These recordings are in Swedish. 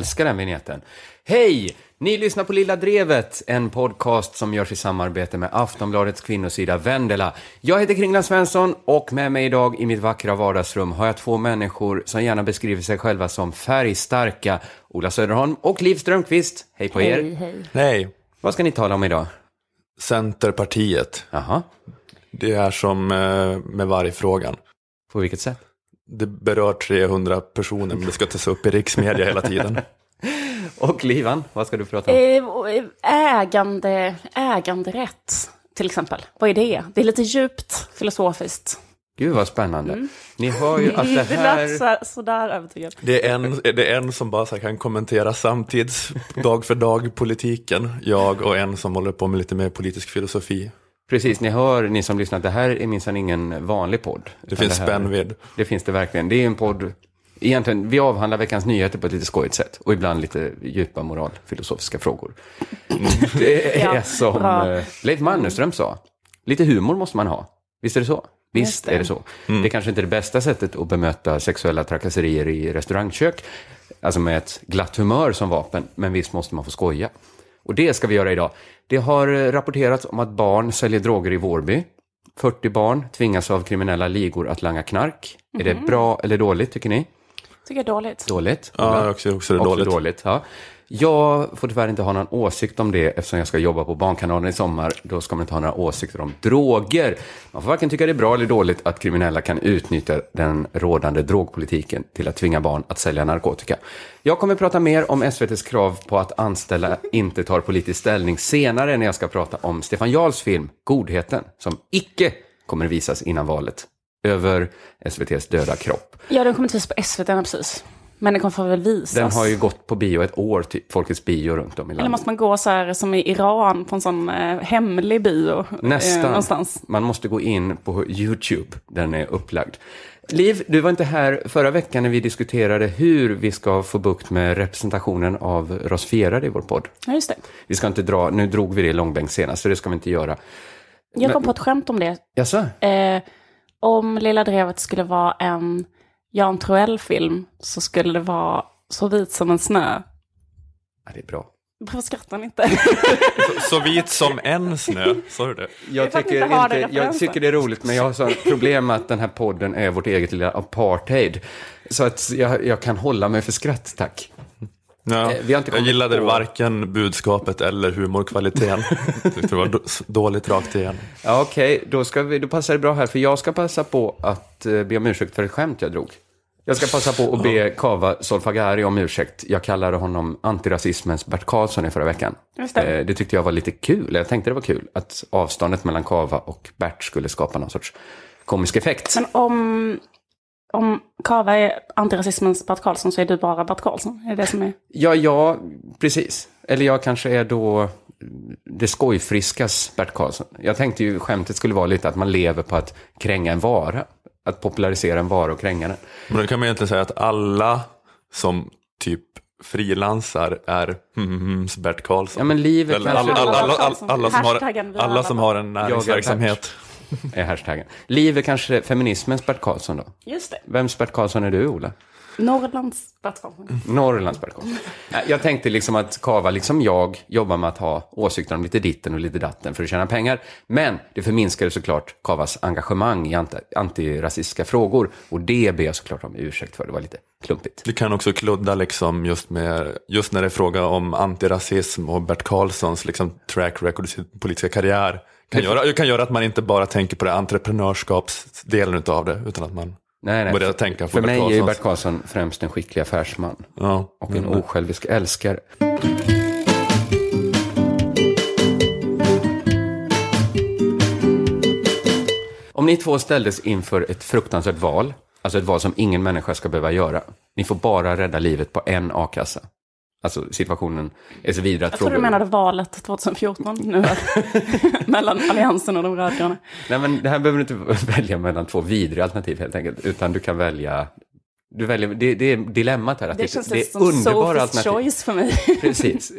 älskar den vignetten. Hej! Ni lyssnar på Lilla Drevet, en podcast som görs i samarbete med Aftonbladets kvinnosida Vendela. Jag heter Kringland Svensson och med mig idag i mitt vackra vardagsrum har jag två människor som gärna beskriver sig själva som färgstarka. Ola Söderholm och Liv Strömqvist. Hej på er! Hej, hej. Nej, Vad ska ni tala om idag? Centerpartiet. Jaha, Det är som eh, med vargfrågan. på vilket sätt? Det berör 300 personer men det ska tas upp i riksmedia hela tiden. Och Livan, vad ska du prata om? Eh, eh, Ägande, äganderätt, till exempel. Vad är det? Det är lite djupt filosofiskt. Gud vad spännande. Ni hör ju att det Det här... lät så, sådär övertygad. Det är en, det är en som bara kan kommentera samtids, dag för dag politiken. Jag och en som håller på med lite mer politisk filosofi. Precis, ni hör, ni som lyssnar, det här är minsann ingen vanlig podd. Det finns här- spännvidd. Det finns det verkligen. Det är en podd, egentligen, vi avhandlar veckans nyheter på ett lite skojigt sätt. Och ibland lite djupa moralfilosofiska frågor. Det är Ja, som bra. eh, Leif Mannerström sa. Lite humor måste man ha. Visst är det så? Visst det. är det så. Det är kanske inte det bästa sättet att bemöta sexuella trakasserier i restaurangkök. Alltså med ett glatt humör som vapen. Men visst måste man få skoja. Och det ska vi göra idag. Det har eh, rapporterats om att barn säljer droger i Vårby. 40 barn tvingas av kriminella ligor att langa knark. Är det bra eller dåligt tycker ni? Tycker jag är dåligt. Dåligt? Ja, jag också, också det är Också dåligt. dåligt ja. Jag får tyvärr inte ha någon åsikt om det eftersom jag ska jobba på Barnkanalen i sommar. Då ska man inte ha några åsikter om droger. Man får varken tycka det är bra eller dåligt att kriminella kan utnyttja den rådande drogpolitiken till att tvinga barn att sälja narkotika. Jag kommer prata mer om SVTs krav på att anställda inte tar politisk ställning senare när jag ska prata om Stefan Jarls film Godheten som icke kommer visas innan valet över SVTs döda kropp. Ja, den kommer inte visas på SVT precis. Men den kommer få väl visas. Den har ju gått på bio ett år, typ Folkets bio runt om i Eller landet. måste man gå så här som i Iran på en sån eh, hemlig bio? Nästan. Eh, någonstans. Man måste gå in på YouTube, den är upplagd. Liv, du var inte här förra veckan när vi diskuterade hur vi ska få bukt med representationen av rasifierade i vår podd. Ja, just det. Vi ska inte dra, nu drog vi det i långbänk senast, så det ska vi inte göra. Jag kom på ett skämt om det. Jaså? Eh, om Lilla Drevet skulle vara en Jan Troell-film så skulle det vara Så vit som en snö. Ja, det är bra. Varför skrattar ni inte? Så, så vit som en snö, sa du det? Jag tycker, inte jag tycker det är roligt, men jag har så problem med att den här podden är vårt eget lilla apartheid. Så att jag, jag kan hålla mig för skratt, tack. Ja, Eh, vi har inte jag gillade på- varken budskapet eller humorkvaliteten. Det var då- dåligt rakt igen. Ja, Okej, då, ska vi, då passar det bra här, för jag ska passa på att eh, be om ursäkt för ett skämt jag drog. Jag ska passa på att be Kava Solfagari om ursäkt. Jag kallade honom antirasismens Bert Karlsson i förra veckan. Just det. Eh, det tyckte jag var lite kul. Jag tänkte det var kul att avståndet mellan Kava och Bert skulle skapa någon sorts komisk effekt. Men om, om Kava är antirasismens Bert Karlsson så är du bara Bert Karlsson. Är det det som är... Ja, ja, precis. Eller jag kanske är då det skojfriskas Bert Karlsson. Jag tänkte ju skämtet skulle vara lite att man lever på att kränga en vara. Att popularisera en vara och kränga den. Men då kan man egentligen säga att alla som typ frilansar är mm, Bert Karlsson. Ja, men livet Eller kanske- alla, alla, alla, alla, alla, som har, alla som har en näringsverksamhet. Är hashtaggen. Liv är kanske feminismens Bert Karlsson då. Just det. Vems Bert Karlsson är du, Ola? Norrlands Bert Karlsson. Norrlands Bert Karlsson. Nej, Jag tänkte liksom att Kava, liksom jag, jobbar med att ha åsikter om lite ditten och lite datten för att tjäna pengar. Men det förminskade såklart Kavas engagemang i anti- antirasistiska frågor. Och det ber jag såklart om ursäkt för. Det var lite klumpigt. Det kan också kludda liksom just, med, just när det är fråga om antirasism och Bert Karlssons liksom track record i sin politiska karriär. Kan göra, kan göra att man inte bara tänker på det entreprenörskapsdelen av det, utan att man Nej, nej. börjar tänka på För Bert mig är Karlssons- Bert Karlsson främst en skicklig affärsman. Ja, Och en mm. osjälvisk älskare. Om ni två ställdes inför ett fruktansvärt val, alltså ett val som ingen människa ska behöva göra. Ni får bara rädda livet på en a-kassa. Alltså situationen är så vidare att Jag tror du menade valet 2014 nu. mellan Alliansen och de rödgröna. Nej, men det här behöver du inte välja mellan två vidriga alternativ helt enkelt, utan du kan välja... Du väljer, det, det är dilemmat här. Att Det känns det är som underbara alternativ. choice för mig. Precis.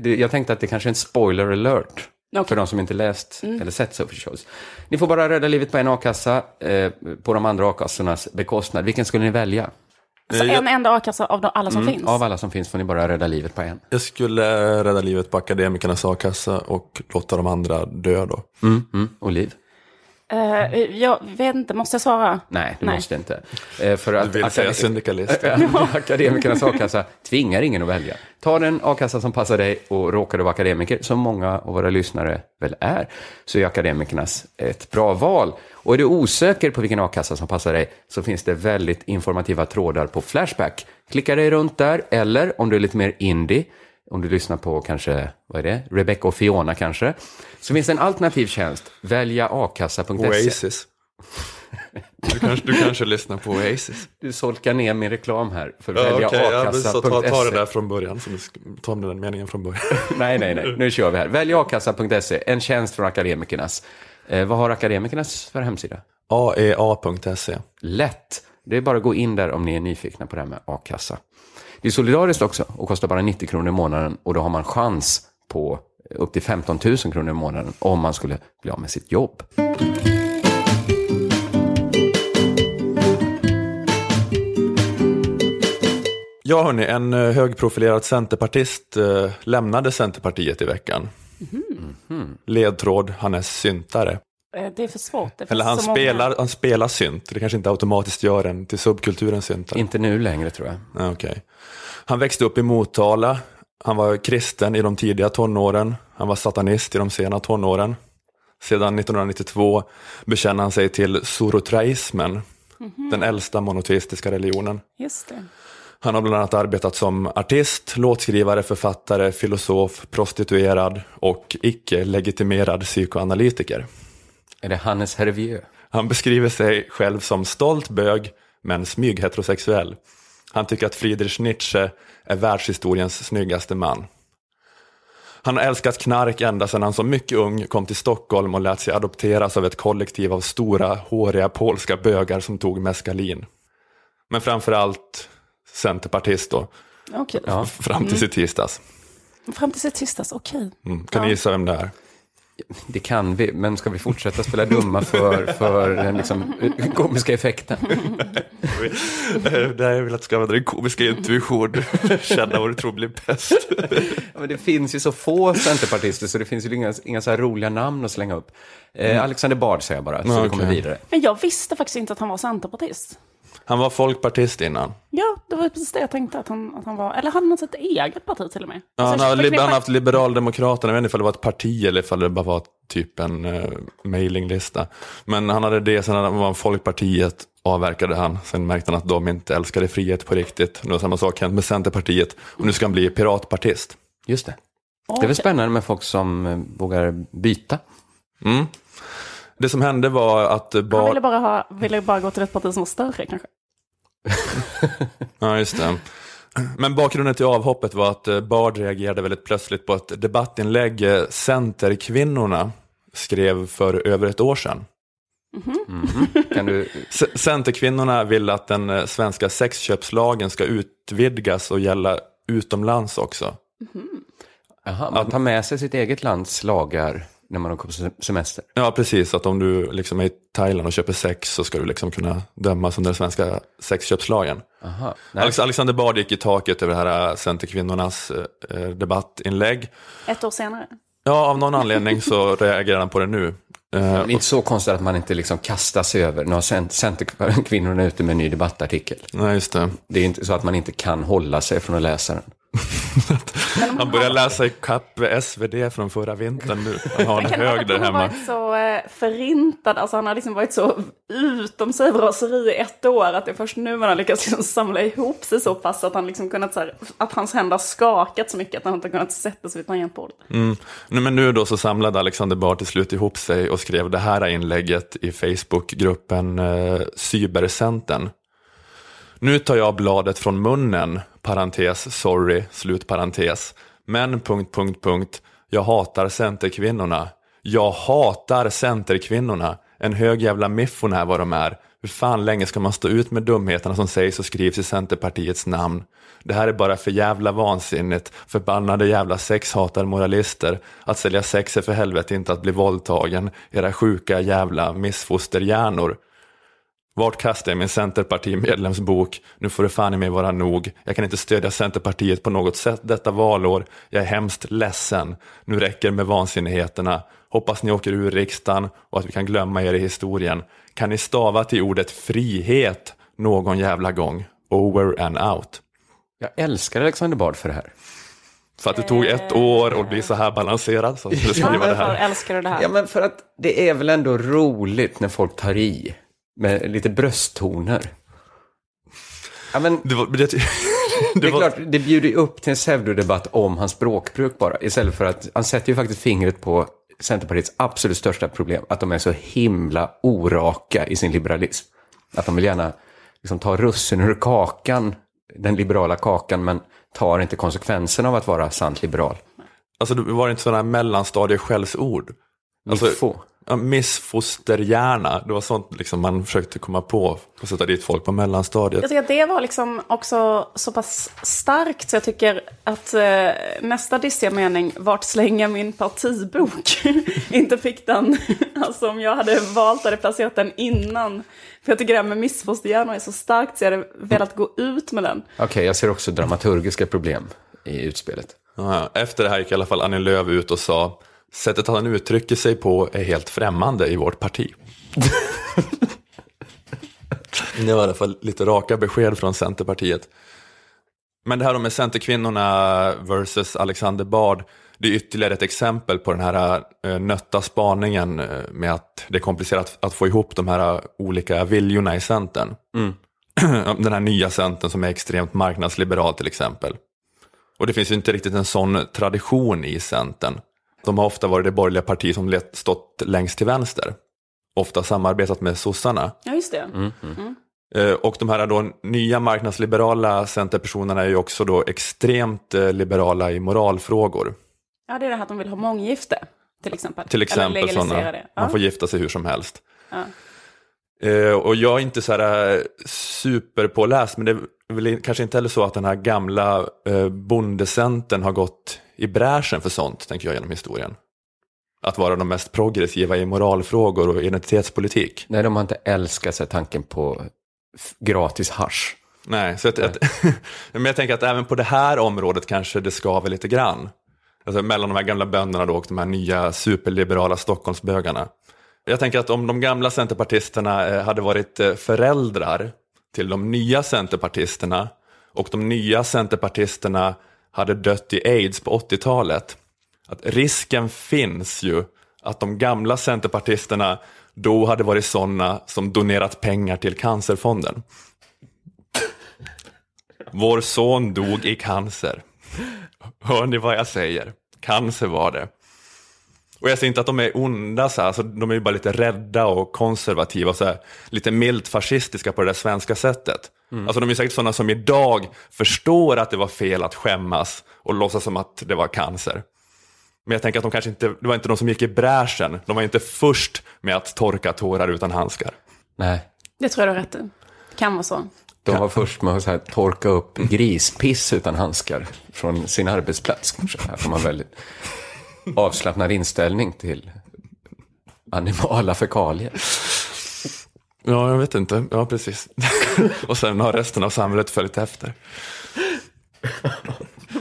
Det- Jag tänkte att det kanske är en spoiler alert. Okej. För de som inte läst eller sett Sophie Shows. Ni får bara rädda livet på en a-kassa eh, på de andra a-kassornas bekostnad. Vilken skulle ni välja? Så jag- en enda a-kassa av de, alla som finns? Av alla som finns får ni bara rädda livet på en. Jag skulle rädda livet på akademikernas a-kassa och låta de andra dö då. Mm, mm. Och Liv? Eh, jag vet inte, måste jag svara? Nej, du Nej. måste inte. Eh, för att Du vill säga syndikalist. Akademikernas a-kassa tvingar ingen att välja. Ta den a-kassa som passar dig och råkar du vara akademiker, som många av våra lyssnare väl är, så är akademikernas ett bra val. Och är du osäker på vilken a-kassa som passar dig så finns det väldigt informativa trådar på Flashback. Klicka dig runt där, eller om du är lite mer indie, om du lyssnar på kanske, vad är det, Rebecca och Fiona kanske, så finns det en alternativ tjänst, väljaakassa.se. Oasis. Du kanske, du kanske lyssnar på Oasis. Du solkar ner min reklam här för Ja, välja okej, ja, men så ta, ta det akassa.se. där från början. Du sk- ta den meningen från början. Nej, nej, nej. Nu kör vi här. Välj akassa.se, en tjänst från Akademikernas. Eh, vad har Akademikernas för hemsida? aea.se. Lätt. Det är bara att gå in där om ni är nyfikna på det här med a-kassa. Det är solidariskt också och kostar bara 90 kronor i månaden och då har man chans på upp till 15 000 kronor i månaden om man skulle bli av med sitt jobb. Ja, hörni, en eh, högprofilerad centerpartist eh, lämnade Centerpartiet i veckan. Ledtråd, han är syntare. Eh, Det är för svårt. Det Eller han så många. spelar, han spelar synt. Det kanske inte automatiskt gör en till subkulturens syntare. Inte nu längre tror jag. Ja, okej. Han växte upp i Motala. Han var kristen i de tidiga tonåren. Han var satanist i de sena tonåren. Sedan 1992 bekänner han sig till zoroastrianismen, den äldsta monoteistiska religionen. Just det. Han har bland annat arbetat som artist, låtskrivare, författare, filosof, prostituerad och icke-legitimerad psykoanalytiker. Är det Hannes Hervieux? Han beskriver sig själv som stolt bög, men smygheterosexuell. Han tycker att Friedrich Nietzsche är världshistoriens snyggaste man. Han har älskat knark ända sedan han som mycket ung kom till Stockholm och lät sig adopteras av ett kollektiv av stora, håriga polska bögar som tog meskalin. Men framförallt centerpartist då, Okej. Ja. fram till i tisdags. Fram till sitt tisdags, okej. Mm. Kan ni gissa vem det är? Det kan vi, men ska vi fortsätta spela dumma för, för den liksom, komiska effekten? det är väl att du ska använda din komiska intuition, känna vad du tror blir bäst. Ja, men det finns ju så få centerpartister så det finns ju inga, inga så här roliga namn att slänga upp. Eh, Alexander Bard säger jag bara, så Ja, vi kommer vidare. Men jag visste faktiskt inte att han var centerpartist. Han var folkpartist innan. Ja, det var precis det jag tänkte att han, att han var. Eller hade han ett eget parti till och med? Ja, Alltså, han har li- han har haft Liberaldemokraterna, jag vet inte ifall det var ett parti eller ifall det bara var typ en uh, mailinglista. Men han hade det, sen var han Folkpartiet, avverkade han. Sen märkte han att de inte älskade frihet på riktigt. Det var samma sak hänt med Centerpartiet. Och nu ska han bli piratpartist. Just det. Det är väl spännande med folk som eh, vågar byta. Mm. Det som hände var att Han Bard... ville bara, ha, ville bara gå till ett parti som var större kanske. Ja, just det. Men bakgrunden till avhoppet var att eh, Bard reagerade väldigt plötsligt på ett debattinlägg eh, Centerkvinnorna skrev för över ett år sedan. Kan du, C- Centerkvinnorna vill att den eh, svenska sexköpslagen ska utvidgas och gälla utomlands också. aha, man tar med sig sitt eget lands lagar när man åker på se- semester. Ja, precis. Att om du liksom är i Thailand och köper sex så ska du liksom kunna dömas under den svenska sexköpslagen. Aha. Alex- Alexander Bard gick i taket över det här eh, Centerkvinnornas eh, eh, debattinlägg. Ett år senare. Ja, av någon anledning så reagerar han på det nu. Eh, det är inte så konstigt att man inte liksom kastar sig över. Nu har cent- Centerkvinnorna ute med en ny debattartikel. Nej, just det. Det är inte så att man inte kan hålla sig från att läsa den. Han börjar läsa i kapp SvD från förra vintern nu. Han har en hög där han har hemma. varit så eh, förintad, alltså han har liksom varit så utom sig raseri i ett år att det är först nu man har lyckats liksom samla ihop sig så pass att han liksom kunnat här, att hans händer har skakat så mycket att han inte har kunnat sätta sig vid tangentbordet. Mm. Nu, men nu då så samlade Alexander Bard till slut ihop sig och skrev det här inlägget i Facebookgruppen eh, Cybercentern. Nu tar jag bladet från munnen, parentes, sorry, slutparentes. Men, punkt, punkt, punkt, jag hatar centerkvinnorna. Jag hatar centerkvinnorna. En hög jävla miffon är vad de är. Hur fan länge ska man stå ut med dumheterna som sägs och skrivs i Centerpartiets namn? Det här är bara för jävla vansinnigt, förbannade jävla sexhatare moralister. Att sälja sex är för helvete inte att bli våldtagen, era sjuka jävla missfosterhjärnor. Vart kastar jag min Centerparti-medlemsbok? Nu får det fan i mig vara nog. Jag kan inte stödja Centerpartiet på något sätt detta valår. Jag är hemskt ledsen. Nu räcker med vansinnigheterna. Hoppas ni åker ur riksdagen och att vi kan glömma er i historien. Kan ni stava till ordet frihet någon jävla gång? Over and out. Jag älskar Alexander Bard för det här. För att det tog ett år att bli så här balanserad så skulle skriva det Varför här. älskar du det här? Ja, men för att det är väl ändå roligt när folk tar i med lite brösttoner. Ja, men Det, var, det, det, det är var, klart, det bjuder ju upp till en pseudodebatt om hans språkbruk bara. Istället för att, han sätter ju faktiskt fingret på Centerpartiets absolut största problem. Att de är så himla oraka i sin liberalism. Att de vill gärna liksom, ta russin ur kakan, den liberala kakan, men tar inte konsekvenserna av att vara sant liberal. alltså, det var inte sådana här mellanstadieskällsord. Alltså, Miffo. Ja, missfosterhjärna, det var sånt liksom man försökte komma på och sätta dit folk på mellanstadiet. Jag tycker att det var liksom också så pass starkt så jag tycker att eh, nästa dissiga mening, vart slänger min partibok, inte fick den. alltså om jag hade valt hade placerat den innan. För jag tycker det här med missfosterhjärnor är så starkt så jag hade velat gå ut med den. Okej, jag ser också dramaturgiska problem i utspelet. Ja, efter det här gick i alla fall Annie Lööf ut och sa sättet han uttrycker sig på är helt främmande i vårt parti. det var i alla fall lite raka besked från Centerpartiet. Men det här med Centerkvinnorna versus Alexander Bard, det är ytterligare ett exempel på den här eh, nötta spaningen eh, med att det är komplicerat att få ihop de här olika viljorna i Centern. den här nya Centern som är extremt marknadsliberal till exempel. Och det finns ju inte riktigt en sån tradition i Centern. De har ofta varit det borgerliga parti som let- stått längst till vänster. Ofta samarbetat med sossarna. Ja, just det. Eh, Och de här då nya marknadsliberala centerpersonerna är ju också då extremt eh, liberala i moralfrågor. Ja, det är det här att de vill ha månggifte, till exempel. Till exempel Eller legalisera sådana, det. man får gifta sig hur som helst. Ja. Eh, och jag är inte så här eh, superpåläst, men det är väl kanske inte heller så att den här gamla eh, bondecentern har gått i bräschen för sånt, tänker jag genom historien. Att vara de mest progressiva i moralfrågor och identitetspolitik. Nej, de har inte älskat sig tanken på gratis hasch. Nej, så att, att, men jag tänker att även på det här området kanske det skaver lite grann. Alltså mellan de här gamla bönderna då och de här nya superliberala Stockholmsbögarna. Jag tänker att om de gamla centerpartisterna eh, hade varit eh, föräldrar till de nya centerpartisterna och de nya centerpartisterna hade dött i aids på 80-talet. Att risken finns ju att de gamla centerpartisterna då hade varit sådana som donerat pengar till Cancerfonden. Vår son dog i cancer. Hör ni vad jag säger? Cancer var det. Och jag säger inte att de är onda, så här, alltså, de är ju bara lite rädda och konservativa, så här, lite milt fascistiska på det där svenska sättet. Alltså de är säkert sådana som idag förstår att det var fel att skämmas och låtsas som att det var cancer. Men jag tänker att de kanske inte, det var inte de som gick i bräschen, de var inte först med att torka tårar utan handskar. Nej, Det tror jag du har rätt i. Kan vara så. de var först med att så här, torka upp grispiss utan handskar från sin arbetsplats. Kanske. Här får man väldigt avslappnad inställning till animala fekalier. Ja, jag vet inte. Ja, precis. och sen har resten av samhället följt efter.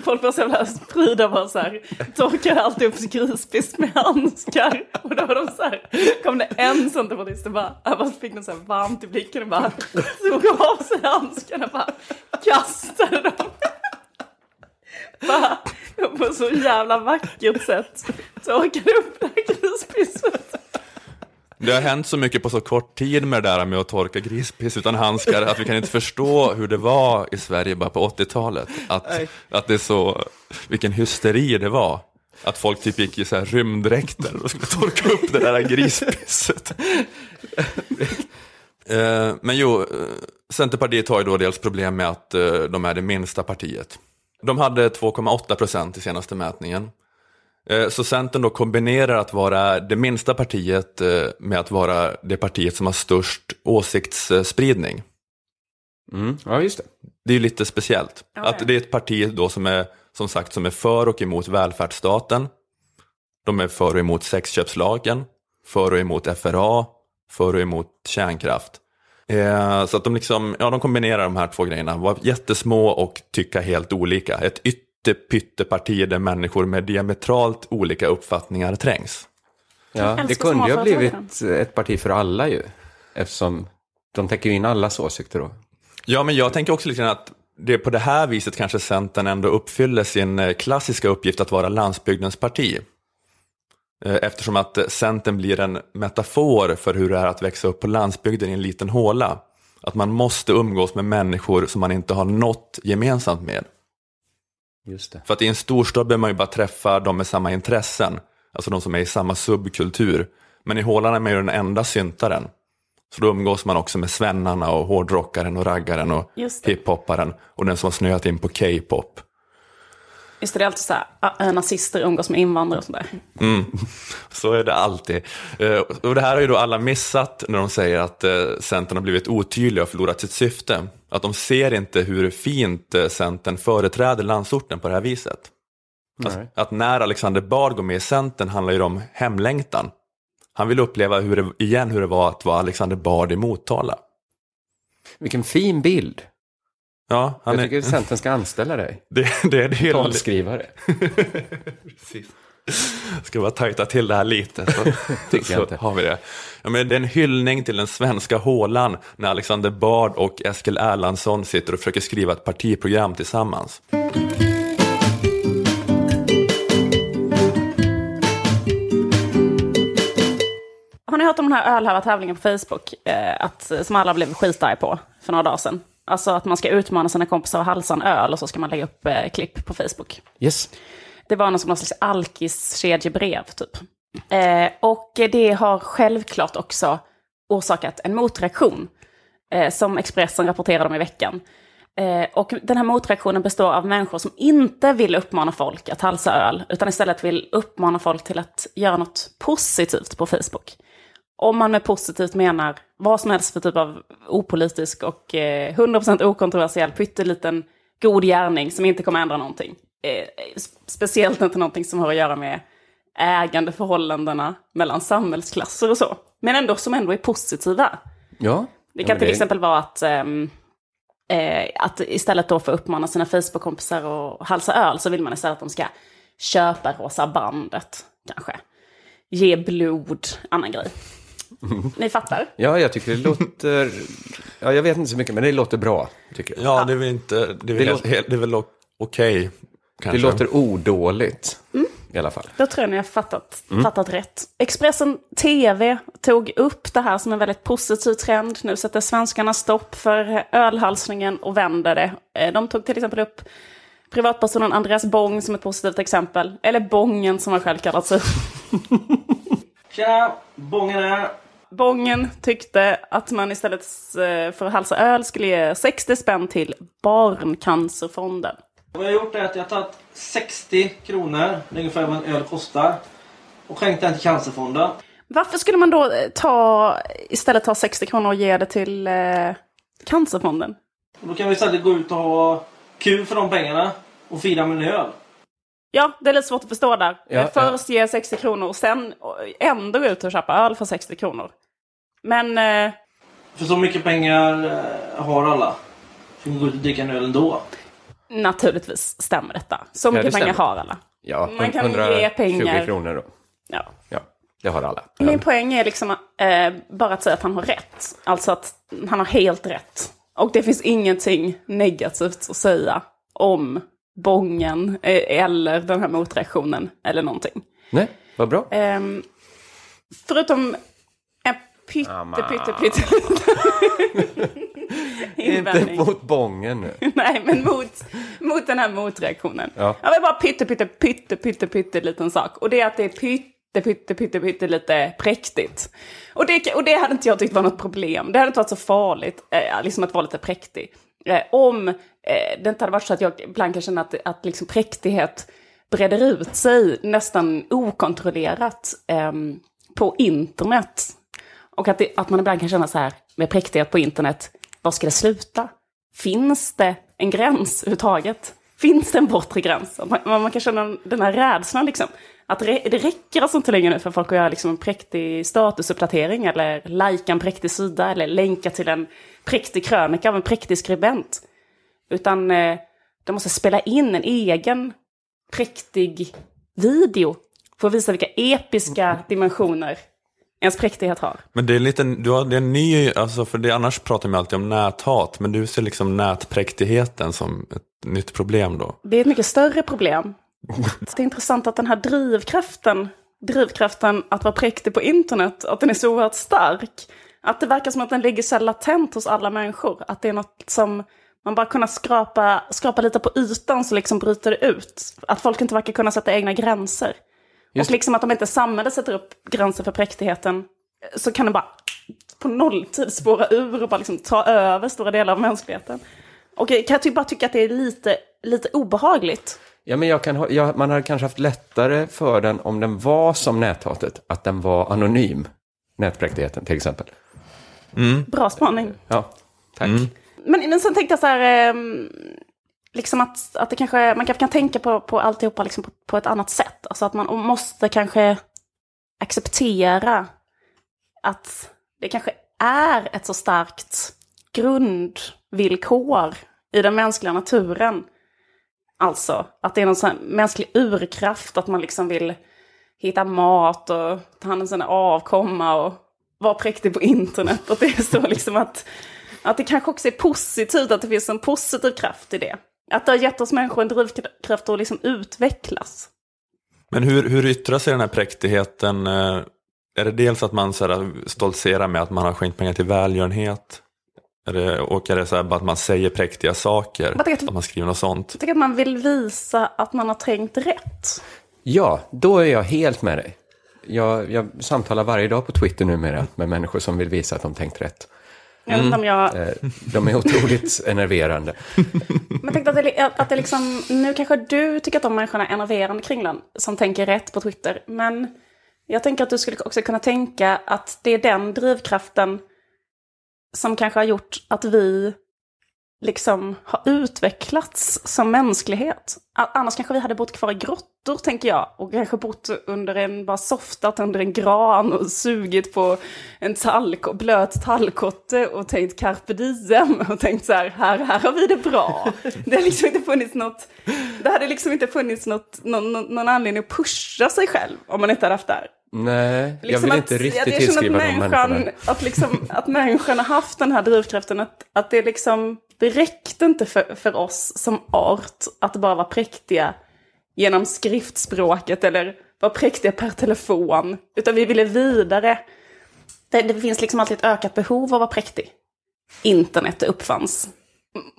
Folk var så jävla pryda bara så här. Torkade alltid upp grispiss med handskar. Och då var de så här. Kom det en centerpartist och bara. Jag bara fick något så här varmt i blicken och bara. Tog av sig handskarna och bara. Kastade dem. Bara på så jävla vackert sätt. Torkade upp det här grispisset. Det har hänt så mycket på så kort tid med det där med att torka grispiss utan handskar att vi kan inte förstå hur det var i Sverige bara på 80-talet. Att, att det är så, vilken hysteri det var. Att folk typ gick i så här rymddräkter och skulle torka upp det där grispisset. Eh, Men jo, eh, Centerpartiet har ju då dels problem med att eh, de är det minsta partiet. De hade 2,8 procent i senaste mätningen. Eh, Så Centern då kombinerar att vara det minsta partiet eh, med att vara det partiet som har störst åsiktsspridning. Mm. Ja, just det. Det är ju lite speciellt. Ja, Att det är ett parti då som är, som sagt, som är för och emot välfärdsstaten. De är för och emot sexköpslagen, för och emot FRA, för och emot kärnkraft. Eh, så att de, liksom, ja, de kombinerar de här två grejerna, vara jättesmå och tycka helt olika. Ett ytterpytteparti där människor med diametralt olika uppfattningar trängs. Ja, det kunde ju ha blivit ett parti för alla ju. Eftersom de täcker ju in allas åsikter då. Ja, men jag tänker också lite grann att det är på det här viset kanske Centern ändå uppfyller sin eh, klassiska uppgift att vara landsbygdens parti. Eh, Eftersom att Centern blir en metafor för hur det är att växa upp på landsbygden i en liten håla. Att man måste umgås med människor som man inte har något gemensamt med. Just det. För att i en storstad behöver man ju bara träffa de med samma intressen, alltså de som är i samma subkultur. Men i hålan är man ju den enda syntaren. Så då umgås man också med svennarna och hårdrockaren och raggaren och hiphopparen och den som har snöat in på K-pop. Just det, det är alltid så här, ah, nazister umgås med invandrare och sådär. Så är det alltid. Eh, Och det här har ju då alla missat när de säger att eh, Centern har blivit otydliga och förlorat sitt syfte. Att de ser inte hur fint eh, Centern företräder landsorten på det här viset. Att, Nej. att när Alexander Bard går med i Centern handlar ju om hemlängtan. Han vill uppleva hur det, igen hur det var att vara Alexander Bard i Motala. Vilken fin bild. Ja, han Jag är, tycker Centern ska anställa dig. det, det är det hyll, Talskrivare. Precis. Ska bara tajta till det här lite. Så, Tycker jag inte. har vi det. Ja, men det är en hyllning till den svenska hålan när Alexander Bard och Eskil Erlandsson sitter och försöker skriva ett partiprogram tillsammans. Har ni hört om den här ölhävartävlingen på Facebook? Eh, att, som alla blev skitarga på för några dagar sedan. Alltså att man ska utmana sina kompisar att halsa en öl och så ska man lägga upp eh, klipp på Facebook. Yes. Det var någon slags alkiskedjebrev typ. Eh, och det har självklart också orsakat en motreaktion. Eh, som Expressen rapporterade om i veckan. Eh, och den här motreaktionen består av människor som inte vill uppmana folk att halsa öl. Utan istället vill uppmana folk till att göra något positivt på Facebook. Om man med positivt menar vad som helst för typ av opolitisk och eh, 100% okontroversiell pytteliten god gärning som inte kommer ändra någonting. Eh, speciellt inte någonting som har att göra med ägandeförhållandena mellan samhällsklasser och så. Men ändå som ändå är positiva. Ja. Det kan till exempel vara att, ehm, eh, att istället då för att uppmana sina Facebook-kompisar att halsa öl så vill man istället att de ska köpa rosa bandet, kanske. Ge blod, annan grej. Ni fattar? Ja, jag tycker det låter... Ja, jag vet inte så mycket, men det låter bra. Tycker jag. Ja, det är väl inte, det är väl, Det helt, låter- helt, det är väl okej. Det kanske. låter odåligt. I alla fall. Då tror jag ni har fattat, fattat rätt. Expressen TV tog upp det här som en väldigt positiv trend. Nu sätter svenskarna stopp för ölhalsningen och vänder det. Eh, De tog till exempel upp privatpersonen Andreas Bong som ett positivt exempel. Eller Bongen som han själv kallar sig. Tjena, Bången här. Bongen tyckte att man istället eh, för att halsa öl skulle ge 60 spänn till Barncancerfonden. Vad jag har gjort är att jag har tagit 60 kronor, ungefär vad en öl kostar, och skänkt den till Cancerfonden. Varför skulle man då eh, ta, istället ta 60 kronor och ge det till eh, Cancerfonden? Och då kan vi istället gå ut och ha kul för de pengarna och fira med en öl. Ja, det är lite svårt att förstå där. Ja, Eh, Först ge 60 kronor och sen ändå gå ut och köpa öl för 60 kronor. Men eh, För så mycket pengar eh, har alla. Så vi kan gå ut och dricka en öl ändå. naturligtvis stämmer detta. Så det mycket pengar stämmer. har alla. Ja, Man kan ge 120 pengar. kronor då. Ja. Ja, det har alla. Min poäng är liksom eh, bara att säga att han har rätt. Alltså att han har helt rätt. Och det finns ingenting negativt att säga om bången eh, eller den här motreaktionen eller någonting. Nej, vad bra. Ehm, förutom pytte, Amma. pytte, pytte Inte mot bången nu. Nej, men mot, mot den här motreaktionen. Ja. Jag vill bara pytte, pytte, pytte, pytte, pytte liten sak. Och det är att det är pytte, pytte, pytte, pytte lite präktigt. Och det, och det hade inte jag tyckt var något problem. Det hade inte varit så farligt, eh, liksom att vara lite präktig. Eh, om eh, det inte hade varit så att jag ibland kan känna att, att liksom präktighet breder ut sig nästan okontrollerat ehm, på internet. Och att, det, att man ibland kan känna så här med präktighet på internet, var ska det sluta? Finns det en gräns överhuvudtaget? Finns det en bortre gräns? Man, man kan känna den här rädslan liksom. Att det, det räcker alltså inte längre nu för folk att göra liksom en präktig statusuppdatering eller lajka en präktig sida eller länka till en präktig krönika av en präktig skribent. Utan eh, de måste spela in en egen präktig video för att visa vilka episka dimensioner ens präktighet har. Men det är lite, du har, det är en ny, alltså för det, annars pratar man alltid om näthat, men du ser liksom nätpräktigheten som ett nytt problem då. Det är ett mycket större problem. Det är intressant att den här drivkraften, drivkraften att vara präktig på internet, att den är så oerhört stark. Att det verkar som att den ligger så latent hos alla människor. Att det är något som man bara kunna skrapa, skrapa lite på ytan så liksom bryter det ut. Att folk inte verkar kunna sätta egna gränser. Just och liksom att om inte samhället sätter upp gränser för präktigheten så kan det bara på nolltid spåra ur och bara liksom ta över stora delar av mänskligheten. Och kan jag ty- bara tycka att det är lite, lite obehagligt. Ja, men jag kan, ha- jag, man hade kanske haft lättare för den om den var som näthatet, att den var anonym. Nätpräktigheten till exempel. Bra spaning. Ja, tack. Men, men sen tänkte jag så här, ehm, liksom att, att det kanske, man kanske kan tänka på, på alltihopa liksom på, på ett annat sätt. Alltså att man måste kanske acceptera att det kanske är ett så starkt grundvillkor i den mänskliga naturen. Alltså att det är någon sån mänsklig urkraft, att man liksom vill hitta mat och ta hand om sina avkomma och vara präktig på internet. Att det är så liksom att, att det kanske också är positivt, att det finns en positiv kraft i det. Att det har gett oss människor en drivkraft att liksom utvecklas. Men hur, hur yttrar sig den här präktigheten? eh, Är det dels att man så här, stoltserar med att man har skänkt pengar till välgörenhet? Är det, och är det så här, bara att man säger präktiga saker? Att- Att man skriver något sånt? Jag tycker att man vill visa att man har tänkt rätt. Ja, då är jag helt med dig. Jag, jag samtalar varje dag på Twitter numera med människor som vill visa att de tänkt rätt. Jag vet inte om jag... Eh, De är otroligt enerverande. Men jag tänkte att det, att det liksom, nu kanske du tycker att de människorna är enerverande kring den, som tänker rätt på Twitter. Men jag tänker att du skulle också kunna tänka att det är den drivkraften som kanske har gjort att vi liksom har utvecklats som mänsklighet. Annars kanske vi hade bott kvar i grottor, tänker jag. Och kanske bott under en, bara softat under en gran och sugit på en talk, blöt tallkotte och tänkt carpe diem. Och tänkt så här, här, här har vi det bra. Det har liksom inte funnits något, det hade liksom inte funnits något, någon, någon, anledning att pusha sig själv om man inte hade haft det här. Nej, jag Liksom vill att- inte jag- riktigt jag tillskriva att de människan, att, liksom, att människan har haft den här drivkraften. Att, att det liksom, det räckte inte för, för oss som art att bara vara präktiga genom skriftspråket eller vara präktiga per telefon. Utan vi ville vidare. Det, det finns liksom alltid ett ökat behov av att vara präktig. Internet uppfanns.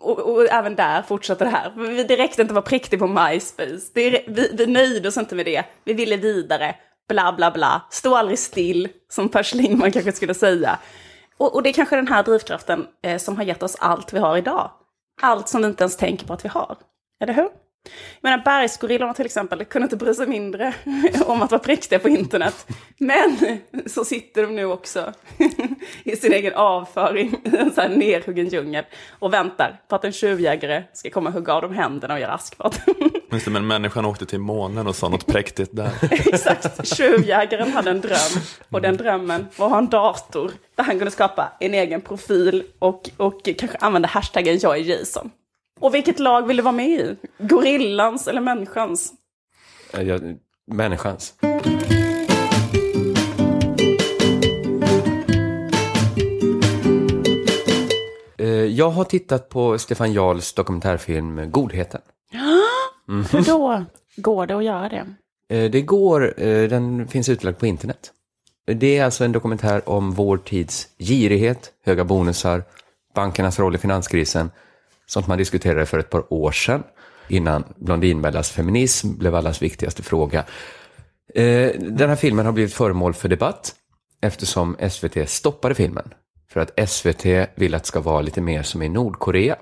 Och, och även där fortsätter det här. Vi- Det räckte inte att vara präktig på MySpace. Det, vi, vi nöjde oss inte med det. Vi ville vidare. Bla, bla, bla. Stå aldrig still, som Per Schlingmann kanske skulle säga. Och, och det är kanske den här drivkraften eh, som har gett oss allt vi har idag. Allt som vi inte ens tänker på att vi har. Eller hur? Jag menar till exempel, kunde inte bry sig mindre om att vara präktiga på internet. Men så sitter de nu också i sin egen avföring i en så här nerhuggen djungel och väntar på att en tjuvjägare ska komma och hugga av dem händerna och göra askfat. Just det, men människan åkte till månen och sa något präktigt där. Exakt, tjuvjägaren hade en dröm och den drömmen var att ha en dator där han kunde skapa en egen profil och, och kanske använda hashtaggen jag är Jason. Och vilket lag vill du vara med i? Gorillans eller människans? Eh, jag- Människans. Eh, Jag har tittat på Stefan Jarls dokumentärfilm Godheten. Hur då går det att göra det? Eh, Det går, den finns utlagd på internet. Det är alltså en dokumentär om vår tids girighet, höga bonusar, bankernas roll i finanskrisen, sånt man diskuterade för ett par år sedan, innan Blondinbellas feminism blev allas viktigaste fråga. Eh, den här filmen har blivit föremål för debatt eftersom SVT stoppade filmen. För att SVT vill att det ska vara lite mer som i Nordkorea.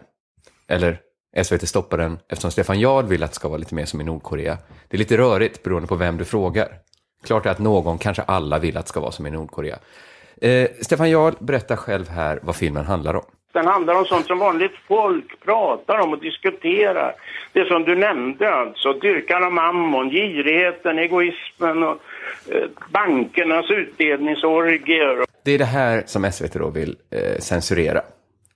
Eller SVT stoppar den eftersom Stefan Jarl vill att det ska vara lite mer som i Nordkorea. Det är lite rörigt beroende på vem du frågar. Klart är att någon, kanske alla, vill att det ska vara som i Nordkorea. Eh, Stefan Jarl berättar själv här vad filmen handlar om. Den handlar om sånt som vanligt folk pratar om och diskuterar. Det som du nämnde alltså, dyrkan av mammon, girigheten, egoismen och eh, bankernas utdelningsorgier. Det är det här som SVT då vill eh, censurera.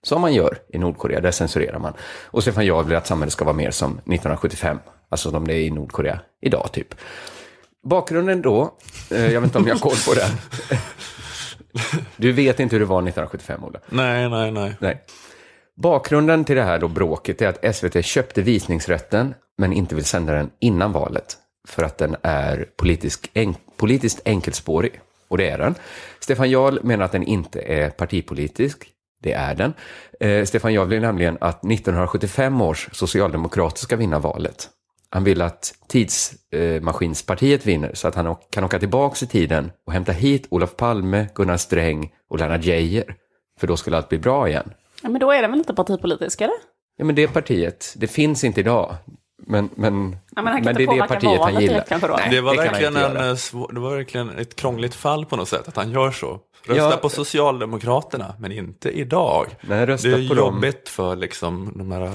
Som man gör i Nordkorea, där censurerar man. Och Stefan Jarl vill att samhället ska vara mer som 1975, alltså som det är i Nordkorea idag typ. Bakgrunden då, eh, jag vet inte om jag har koll på den. Du vet inte hur det var 1975, Ola? Nej, nej, nej. Nej. Bakgrunden till det här då bråket är att SVT köpte visningsrätten men inte vill sända den innan valet för att den är politisk en, politiskt enkelspårig. Och det är den. Stefan Jarl menar att den inte är partipolitisk. Det är den. Eh, Stefan Jarl vill nämligen att 1975 års socialdemokrater ska vinna valet. Han vill att tidsmaskinspartiet vinner så att han kan åka tillbaka i tiden och hämta hit Olof Palme, Gunnar Sträng och Lennart Geijer. För då skulle allt bli bra igen. Ja, men då är den väl inte partipolitisk, eller? Ja, men det partiet, det finns inte idag. Men, men, Ja, men men det är det partiet han gillar. Nej, Det var, han verkligen en, eh, svår, det var verkligen ett krångligt fall på något sätt, att han gör så. Rösta Ja. på Socialdemokraterna, men inte idag. Nej, rösta det är på dem. jobbigt för liksom, de här Ja,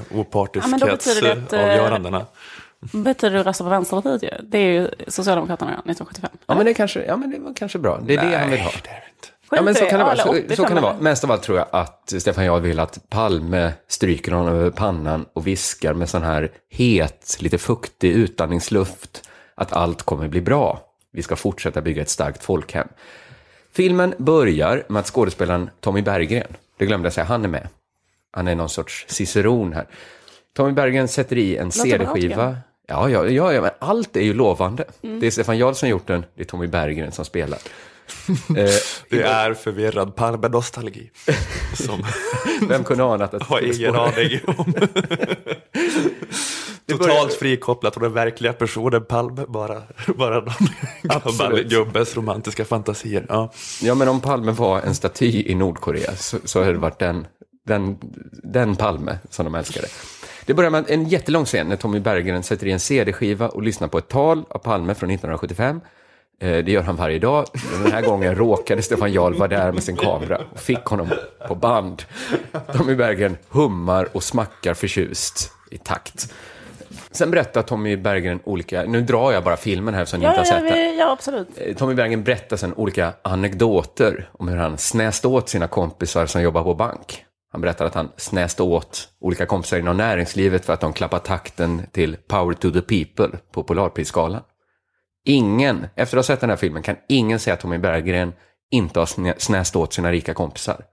men då betyder det att, eh, opartiskhetsavgörandena. Betyder det att rösta på Vänsterpartiet ju. Det är ju Socialdemokraterna 1975. Ja, men det kanske, ja, men det var kanske bra. Det är det han vill ha. det är inte. Ja, men så kan det vara. Så, 85 så kan det vara. Mest av allt tror jag att Stefan Jarl vill att Palme stryker honom över pannan och viskar med sån här het, lite fuktig utandningsluft att allt kommer bli bra. Vi ska fortsätta bygga ett starkt folkhem. Filmen börjar med att skådespelaren Tommy Berggren, det glömde jag säga, han är med. Han är någon sorts ciceron här. Tommy Berggren sätter i en CD-skiva. Ja, ja, ja, ja, men allt är ju lovande. Det är Stefan Jarl som gjort den, det är Tommy Berggren som spelar. Eh, Det är förvirrad Palme-nostalgi. Som Vem kunde ana att det har skulle ingen spåra- aning om. Totalt frikopplat från den verkliga personen Palme, bara, bara någon gammal Absolut. gubbes romantiska fantasier. Ja. Ja, men om Palme var en staty i Nordkorea så, så hade det varit den, den, den Palme som de älskade. Det börjar med en jättelång scen när Tommy Berggren sätter i en CD-skiva och lyssnar på ett tal av Palme från 1975. Eh, Det gör han varje dag. Den här gången råkade Stefan Jarl vara där med sin kamera och fick honom på band. Tommy Berggren hummar och smackar förtjust i takt. Sen berättar Tommy Berggren olika, nu drar jag bara filmen här så ni Ja, inte har ja, sett den. vi, ja, absolut. Eh, Tommy Bergen berättar sen olika anekdoter om hur han snäste åt sina kompisar som jobbar på bank. Han berättar att han snäste åt olika kompisar inom näringslivet för att de klappar takten till Power to the People på Polarprisgalan. Ingen, efter att ha sett den här filmen, kan ingen säga att Tommy Berggren inte har snä- snäst åt sina rika kompisar.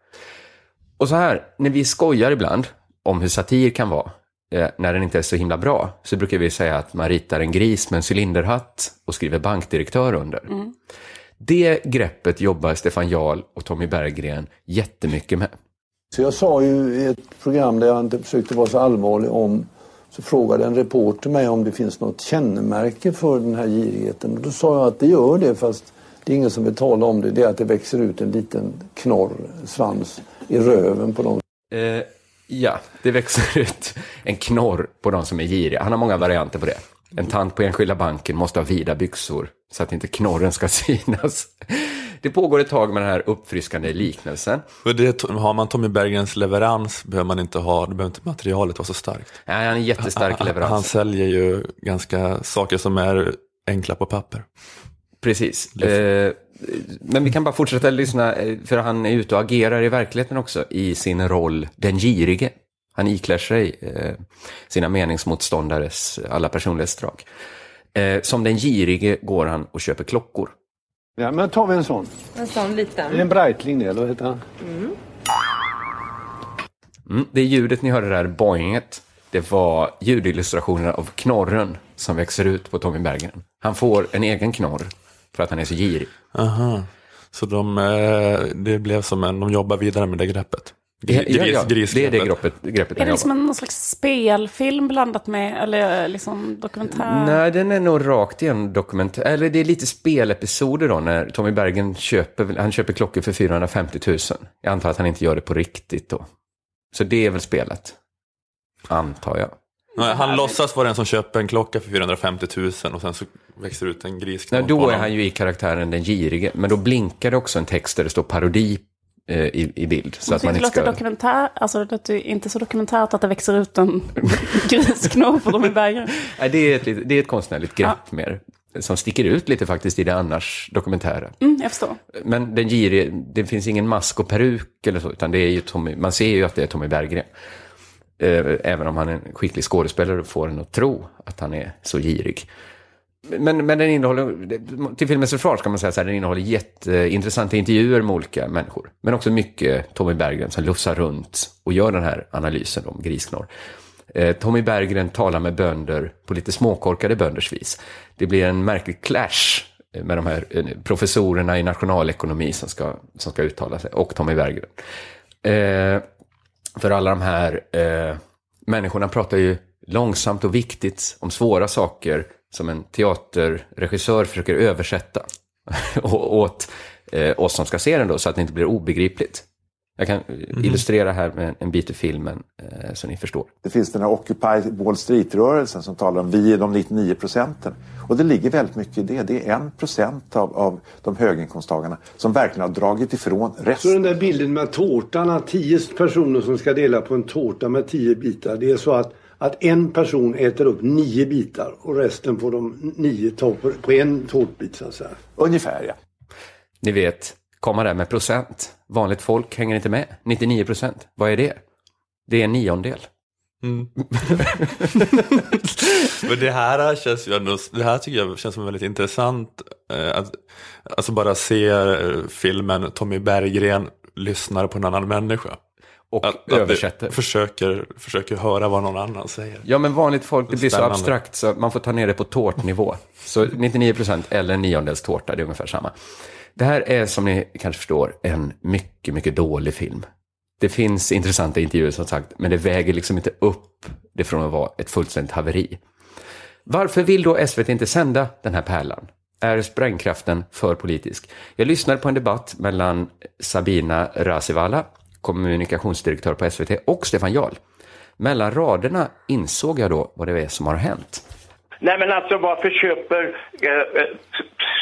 Och så här, när vi skojar ibland om hur satir kan vara, eh, när den inte är så himla bra, så brukar vi säga att man ritar en gris med en cylinderhatt och skriver bankdirektör under. Det greppet jobbar Stefan Jarl och Tommy Berggren jättemycket med. Så jag sa ju i ett program där jag inte försökte vara så allvarlig om så frågade en reporter mig om det finns något kännemärke för den här girigheten. Och då sa jag att det gör det fast det är ingen som vill tala om det. Det är att det växer ut en liten knorr, svans, i röven på dem. Eh, ja, det växer ut en knorr på de som är giriga. Han har många varianter på det. En tant på Enskilda banken måste ha vida byxor så att inte knorren ska synas. Det pågår ett tag med den här uppfriskande liknelsen. Och det, har man Tommy Berggrens leverans behöver man inte ha, det behöver inte materialet vara så starkt. Ja, han är jättestark Han leverans. säljer ju ganska saker som är enkla på papper. Precis. Eh, men vi kan bara fortsätta lyssna, eh, för han är ute och agerar i verkligheten också i sin roll den girige. Han iklär sig eh, sina meningsmotståndares alla personlighetsdrag. Eh, som den girige går han och köper klockor. Ja, men tar vi en sån. En sån liten. Det är en Breitling det, eller vad heter han? Mm, det ljudet ni hörde där, boinget, det var ljudillustrationer av knorren som växer ut på Tommy Berggren. Han får en egen knorr för att han är så girig. Aha. Så de, eh, det blev som en, de jobbar vidare med det greppet. Gris, ja, ja, gris, det är det greppet. greppet, Är det liksom en någon slags spelfilm blandat med, eller liksom dokumentär? Nej, den är nog rakt igen dokumentär. Eller det är lite spelepisoder då när Tommy Bergen köper, han köper klockor för 450 000. Jag antar att han inte gör det på riktigt då. Så det är väl spelet. Antar jag. Nej, han låtsas vara den som köper en klocka för 450 000 och sen så växer ut en Nej, på då är han ju i karaktären den girige. Men då blinkar det också en text där det står parodi i, i bild. Så att man inte ska... dokumentär, alltså det låter inte så dokumentärt att det växer ut en grisknorr på Tommy Berggren. Nej, det, är ett, det är ett konstnärligt grepp mer. Som sticker ut lite faktiskt i det annars dokumentära. Mm, jag förstår. Men den girige, det finns ingen mask och peruk eller så, utan det är ju Tommy, man ser ju att det är Tommy Berggren. Eh, Även om han är en skicklig skådespelare och får en att tro att han är så girig. Men, men den innehåller, till filmens försvar ska man säga så här, den innehåller jätteintressanta intervjuer med olika människor. Men också mycket Tommy Berggren som lufsar runt och gör den här analysen om grisknorr. Eh, Tommy Berggren talar med bönder på lite småkorkade bönders vis. Det blir en märklig clash med de här eh, professorerna i nationalekonomi som ska, som ska uttala sig, och Tommy Berggren. Eh, för alla de här eh, människorna pratar ju långsamt och viktigt om svåra saker som en teaterregissör försöker översätta åt eh, oss som ska se den då, så att det inte blir obegripligt. Jag kan eh, illustrera här med en bit ur filmen eh, så ni förstår. Det finns den här Occupy Wall Street-rörelsen som talar om vi är de 99 procenten. Och det ligger väldigt mycket i det. Det är en procent av, av de höginkomsttagarna som verkligen har dragit ifrån Så resten. den där bilden med tårtan, tio personer som ska dela på en tårta med tio bitar. Det är så att, att en person äter upp nio bitar och resten får de nio ta på, en tårtbit så att säga. Ungefär ja. Ni vet, komma där med procent. Vanligt folk hänger inte med. 99 procent, vad är det? Det är en niondel. Men det här känns ju ändå, det här tycker jag känns som väldigt intressant. Eh, att, alltså bara se eh, filmen Tommy Berggren lyssnar på en annan människa. Och Att, att översätter. det försöker, försöker höra vad någon annan säger. Ja, men vanligt folk, det blir så Spännande. abstrakt så man får ta ner det på tårtnivå. Så 99 procent eller en niondels tårta, det är ungefär samma. Det här är, som ni kanske förstår, en mycket, mycket dålig film. Det finns intressanta intervjuer som sagt, men det väger liksom inte upp det från att vara ett fullständigt haveri. Varför vill då SVT inte sända den här pärlan? Är sprängkraften för politisk? Jag lyssnade på en debatt mellan Sabina Rasivala, kommunikationsdirektör på SVT, och Stefan Jarl. Mellan raderna insåg jag då vad det är som har hänt. Nej men alltså varför köper eh, eh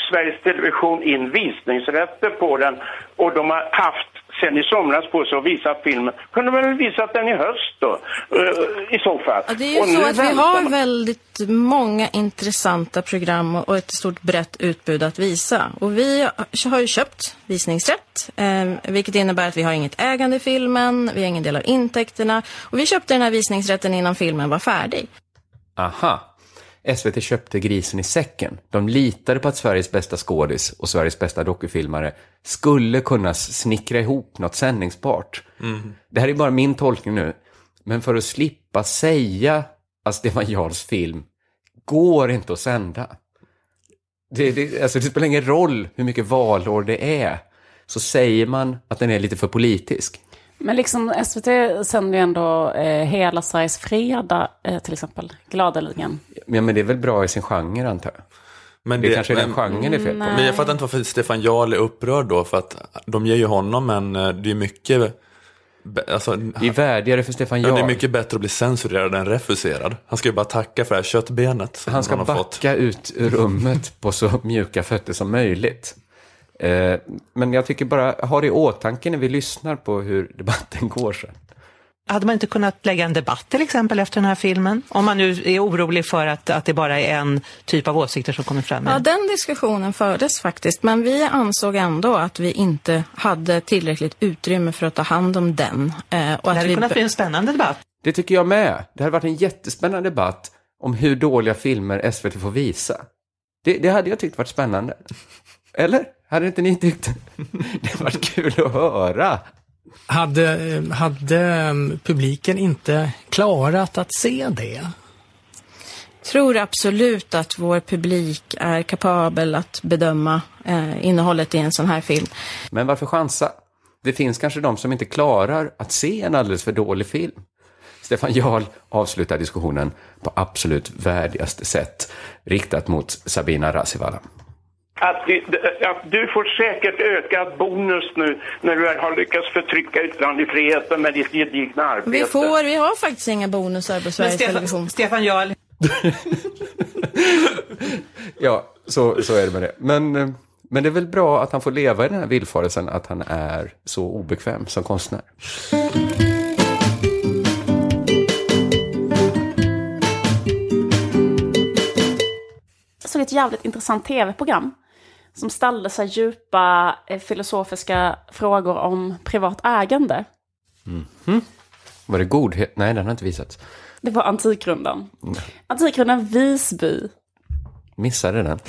Sveriges Television in visningsrätter på den och de har haft sen i somras på sig att visa filmen. Kunde väl visat den i höst då eh, i så fall. Ja, det är ju Och så att vi har man. väldigt många intressanta program och och ett stort brett utbud att visa. Och vi har ju köpt visningsrätt, eh, vilket innebär att vi har inget ägande i filmen, vi har ingen del av intäkterna. Och vi köpte den här visningsrätten innan filmen var färdig. Aha. SVT köpte grisen i säcken. De litade på att Sveriges bästa skådis och Sveriges bästa dokufilmare skulle kunna snickra ihop något sändningsbart. Det här är bara min tolkning nu. Men för att slippa säga att Stefan Jarls film går inte att sända. Det, det, alltså det spelar ingen roll hur mycket valår det är. Så säger man att den är lite för politisk. Men liksom SVT sänder ju ändå eh, Hela Sveriges fredag, eh, till exempel, gladeligen. Ja, men det är väl bra i sin genre antar jag. Men Det, kanske är den genren det är fel på. Men jag fattar inte varför Stefan Jarl är upprörd då, för att de ger ju honom en, eh, det är mycket, alltså, Det är värdigare för Stefan ja, det är Jarl. mycket bättre att bli censurerad än refuserad. Han ska ju bara tacka för det här köttbenet som Han ska har fått. backa ut ur rummet på så mjuka fötter som möjligt. Eh, men jag tycker bara, ha det i åtanke när vi lyssnar på hur debatten går sen. Hade man inte kunnat lägga en debatt till exempel efter den här filmen? Om man nu är orolig för att, att det bara är en typ av åsikter som kommer fram. Ja, den diskussionen fördes faktiskt, men vi ansåg ändå att vi inte hade tillräckligt utrymme för att ta hand om den. Eh, och det att hade vi kunnat bli en spännande debatt. Det tycker jag med. Det hade varit en jättespännande debatt om hur dåliga filmer SVT får visa. Det, det hade jag tyckt varit spännande. Eller? Hade inte ni tyckt? Det varit kul att höra. Hade, hade publiken inte klarat att se det? tror absolut att vår publik är kapabel att bedöma eh, innehållet i en sån här film. Men varför chansa? Det finns kanske de som inte klarar att se en alldeles för dålig film. Stefan Jarl avslutar diskussionen på absolut värdigaste sätt, riktat mot Sabina Rasivala. Att, det- att du får säkert ökad bonus nu när du har lyckats förtrycka yttrandefriheten med ditt gedigna arbete. Vi får, vi har faktiskt inga bonusar på Sveriges Television. Stefan Jarl, Ja, så, så är det med det. Men eh, Men det är väl bra att han får leva i den här villfarelsen att han är så obekväm som konstnär. Jag såg ett jävligt intressant tv-program som ställde sig djupa eh, filosofiska frågor om privat ägande. Var det godhet? Nej, den har inte visats. Det var Antikrundan. Antikrundan Visby. Missade den.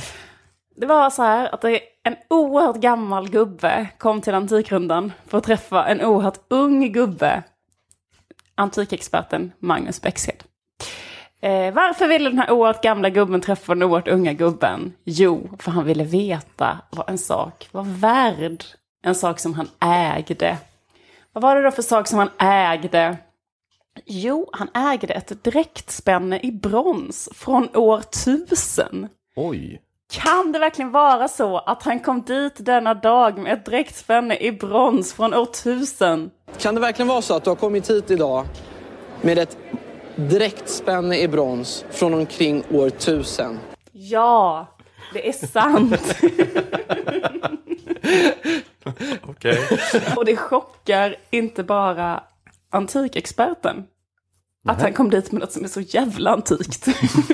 Det var så här att en oerhört gammal gubbe kom till Antikrundan för att träffa en oerhört ung gubbe. Antikexperten Magnus Bäckshed. Eh, varför ville den här oerhört gamla gubben träffa den oerhört unga gubben? Jo, för han ville veta vad en sak var värd. En sak som han ägde. Vad var det då för sak som han ägde? Jo, han ägde ett dräktspänne i brons från år 1000. Oj. Kan det verkligen vara så att han kom dit denna dag med ett dräktspänne i brons från år 1000? Kan det verkligen vara så att du har kommit hit idag med ett dräktspänne i brons från omkring år 1000? Ja, det är sant. Okej. Och det chockar inte bara antikexperten. Att han kom dit med något som är så jävla antikt.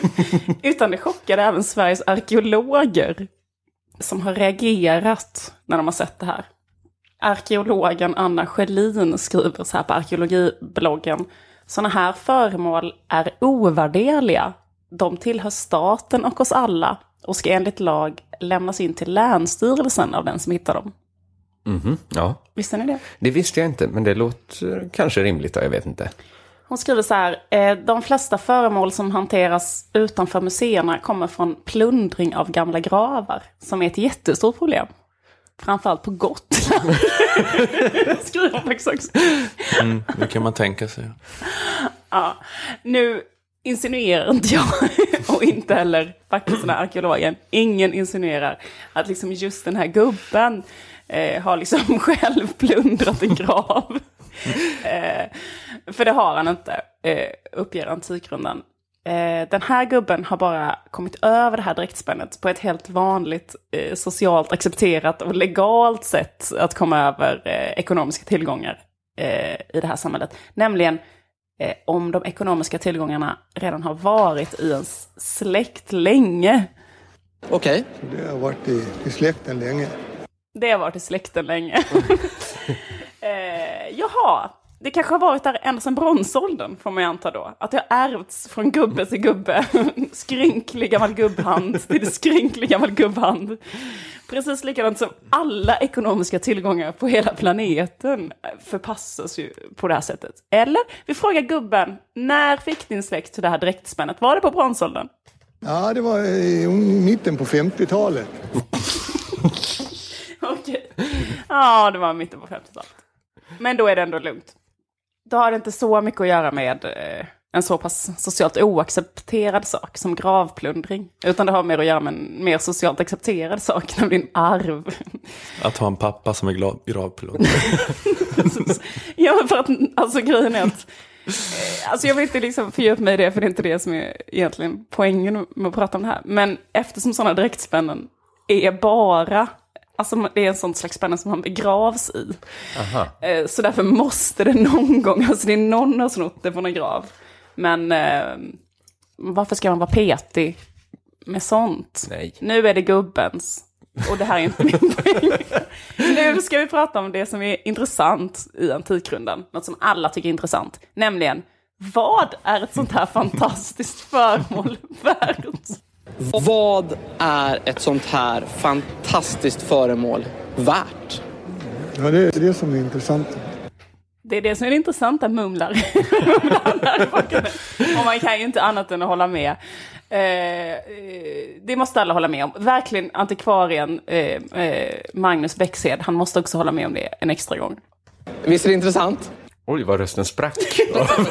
Utan det chockade även Sveriges arkeologer. Som har reagerat när de har sett det här. Arkeologen Anna Schelin skriver så här på arkeologibloggen. Sådana här föremål är ovärderliga. De tillhör staten och oss alla och ska enligt lag lämnas in till Länsstyrelsen av den som hittar dem. Mhm, ja. Visste ni det? Det visste jag inte, men det låter kanske rimligt. Jag vet inte. Hon skriver så här, eh, de flesta föremål som hanteras utanför museerna kommer från plundring av gamla gravar, som är ett jättestort problem. Framförallt på Gotland. skriver faktiskt också. Mm, det kan man tänka sig. Ja, nu insinuerar inte jag, och inte heller faktiskt den här arkeologen, ingen insinuerar att liksom just den här gubben eh, har liksom själv plundrat en grav. eh, för det har han inte, eh, uppger Antikrundan. Eh, den här gubben har bara kommit över det här dräktspännet på ett helt vanligt, eh, socialt accepterat och legalt sätt att komma över eh, ekonomiska tillgångar eh, i det här samhället. Nämligen eh, om de ekonomiska tillgångarna redan har varit i ens släkt länge. Okej. Det har varit i, i släkten länge. Det har varit i släkten länge. eh, jaha, det kanske har varit där ända sedan bronsåldern får man ju anta då. Att det har ärvts från gubbe till gubbe. skrynklig gammal gubbhand till skrynklig gammal gubbhand. Precis likadant som alla ekonomiska tillgångar på hela planeten förpassas ju på det här sättet. Eller, vi frågar gubben, när fick din släkt det här dräktspännet? Var det på bronsåldern? Ja, det var i mitten på 50-talet. Okej. Ja, det var mitten på 50-talet. Men då är det ändå lugnt. Då har det inte så mycket att göra med eh, en så pass socialt oaccepterad sak som gravplundring. Utan det har mer att göra med en mer socialt accepterad sak, nämligen arv. Att ha en pappa som är gravpilot. ja, för att alltså grejen är att eh, Alltså jag vill inte liksom fördjupa mig i det, för det är inte det som är egentligen poängen med att prata om det här. Men eftersom sådana dräktspännen är bara, alltså det är en sån slags spänne som man begravs i. Aha. Eh, Så därför måste det någon gång, alltså det är någon som har snott det från en grav. Men eh, varför ska man vara petig med sånt? Nej. Nu är det gubbens. Och det här är inte min poäng. Nu ska vi prata om det som är intressant i Antikrundan. Något som alla tycker är intressant. Nämligen, vad är ett sånt här fantastiskt föremål värt? Vad är ett sånt här fantastiskt föremål värt? Ja, det är det som är intressant. Det är det som är det intressanta, mumlar. Och man kan ju inte annat än att hålla med. Eh, eh, det måste alla hålla med om. Verkligen antikvarien eh, eh, Magnus Bäckshed, han måste också hålla med om det en extra gång. Visst är det intressant? Oj, vad rösten sprack av.